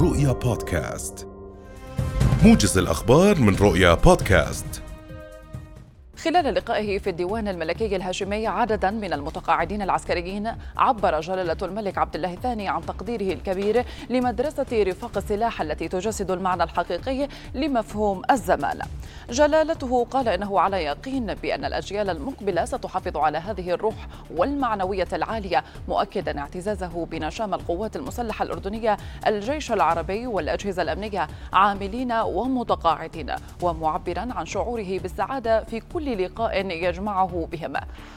رؤيا بودكاست موجز الأخبار من رؤيا بودكاست خلال لقائه في الديوان الملكي الهاشمي عددا من المتقاعدين العسكريين عبر جلالة الملك عبد الله الثاني عن تقديره الكبير لمدرسة رفاق السلاح التي تجسد المعنى الحقيقي لمفهوم الزمان. جلالته قال إنه على يقين بأن الأجيال المقبلة ستحافظ على هذه الروح والمعنوية العالية مؤكدا اعتزازه بنشام القوات المسلحة الأردنية الجيش العربي والأجهزة الأمنية عاملين ومتقاعدين ومعبرا عن شعوره بالسعادة في كل لقاء يجمعه بهم.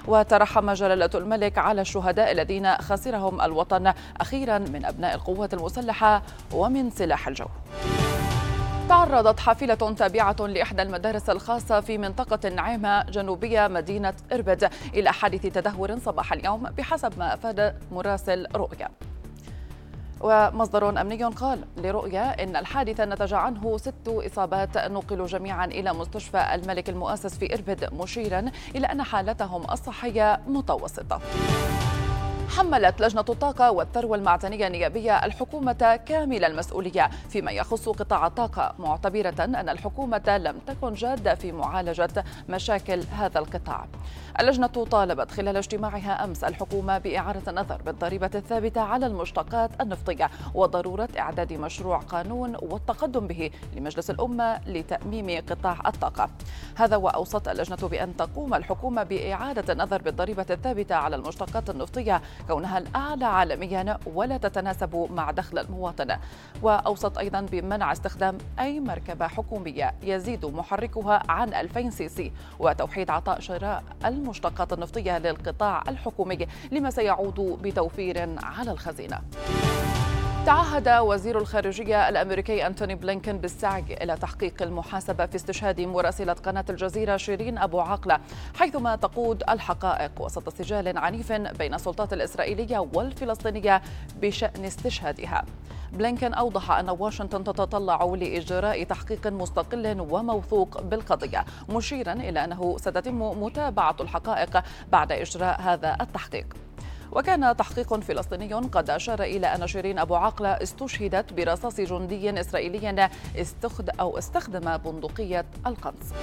وترحم جلالة الملك على الشهداء الذين خسرهم الوطن أخيرا من أبناء القوات المسلحة ومن سلاح الجو. تعرضت حافلة تابعة لإحدى المدارس الخاصة في منطقة نعيمة جنوبية مدينة إربد إلى حادث تدهور صباح اليوم بحسب ما أفاد مراسل رؤيا ومصدر أمني قال لرؤيا إن الحادث نتج عنه ست إصابات نقلوا جميعا إلى مستشفى الملك المؤسس في إربد مشيرا إلى أن حالتهم الصحية متوسطة. حملت لجنة الطاقة والثروة المعدنية النيابية الحكومة كامل المسؤولية فيما يخص قطاع الطاقة معتبرة أن الحكومة لم تكن جادة في معالجة مشاكل هذا القطاع. اللجنة طالبت خلال اجتماعها أمس الحكومة بإعادة النظر بالضريبة الثابتة على المشتقات النفطية وضرورة إعداد مشروع قانون والتقدم به لمجلس الأمة لتأميم قطاع الطاقة. هذا وأوصت اللجنة بأن تقوم الحكومة بإعادة النظر بالضريبة الثابتة على المشتقات النفطية كونها الأعلى عالميا ولا تتناسب مع دخل المواطن. وأوصت أيضا بمنع استخدام أي مركبة حكومية يزيد محركها عن 2000 سي سي وتوحيد عطاء شراء المشتقات النفطية للقطاع الحكومي لما سيعود بتوفير على الخزينة. تعهد وزير الخارجية الأمريكي أنتوني بلينكن بالسعي إلى تحقيق المحاسبة في استشهاد مراسلة قناة الجزيرة شيرين أبو عقلة حيثما تقود الحقائق وسط سجال عنيف بين السلطات الإسرائيلية والفلسطينية بشأن استشهادها. بلينكن أوضح أن واشنطن تتطلع لإجراء تحقيق مستقل وموثوق بالقضية مشيرا إلى أنه ستتم متابعة الحقائق بعد إجراء هذا التحقيق. وكان تحقيق فلسطيني قد أشار إلى أن شيرين أبو عقلة استشهدت برصاص جندي إسرائيلي استخد أو استخدم بندقية القنص.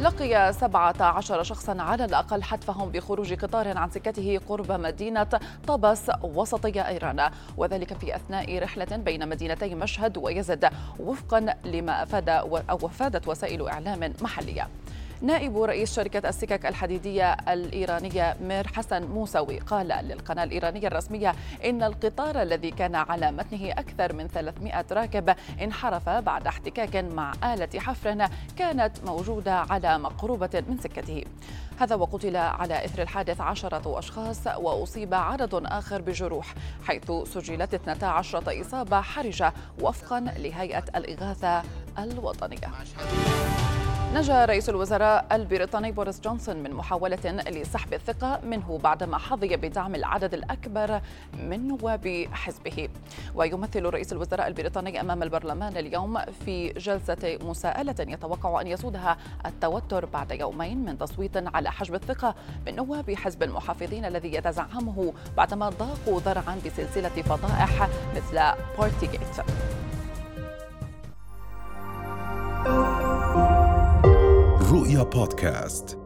لقي 17 شخصا على الأقل حتفهم بخروج قطار عن سكته قرب مدينة طبس وسطي إيران. وذلك في أثناء رحلة بين مدينتي مشهد ويزد وفقا لما أفاد أو أفادت وسائل إعلام محلية. نائب رئيس شركة السكك الحديدية الإيرانية مير حسن موسوي قال للقناة الإيرانية الرسمية إن القطار الذي كان على متنه أكثر من 300 راكب انحرف بعد احتكاك مع آلة حفر كانت موجودة على مقروبة من سكته. هذا وقتل على إثر الحادث عشرة أشخاص وأصيب عدد آخر بجروح حيث سجلت 12 إصابة حرجة وفقا لهيئة الإغاثة الوطنية. نجا رئيس الوزراء البريطاني بوريس جونسون من محاولة لسحب الثقة منه بعدما حظي بدعم العدد الأكبر من نواب حزبه. ويمثل رئيس الوزراء البريطاني أمام البرلمان اليوم في جلسة مساءلة يتوقع أن يسودها التوتر بعد يومين من تصويت على حجب الثقة من نواب حزب المحافظين الذي يتزعمه بعدما ضاقوا ذرعا بسلسلة فضائح مثل بارتي رؤيا بودكاست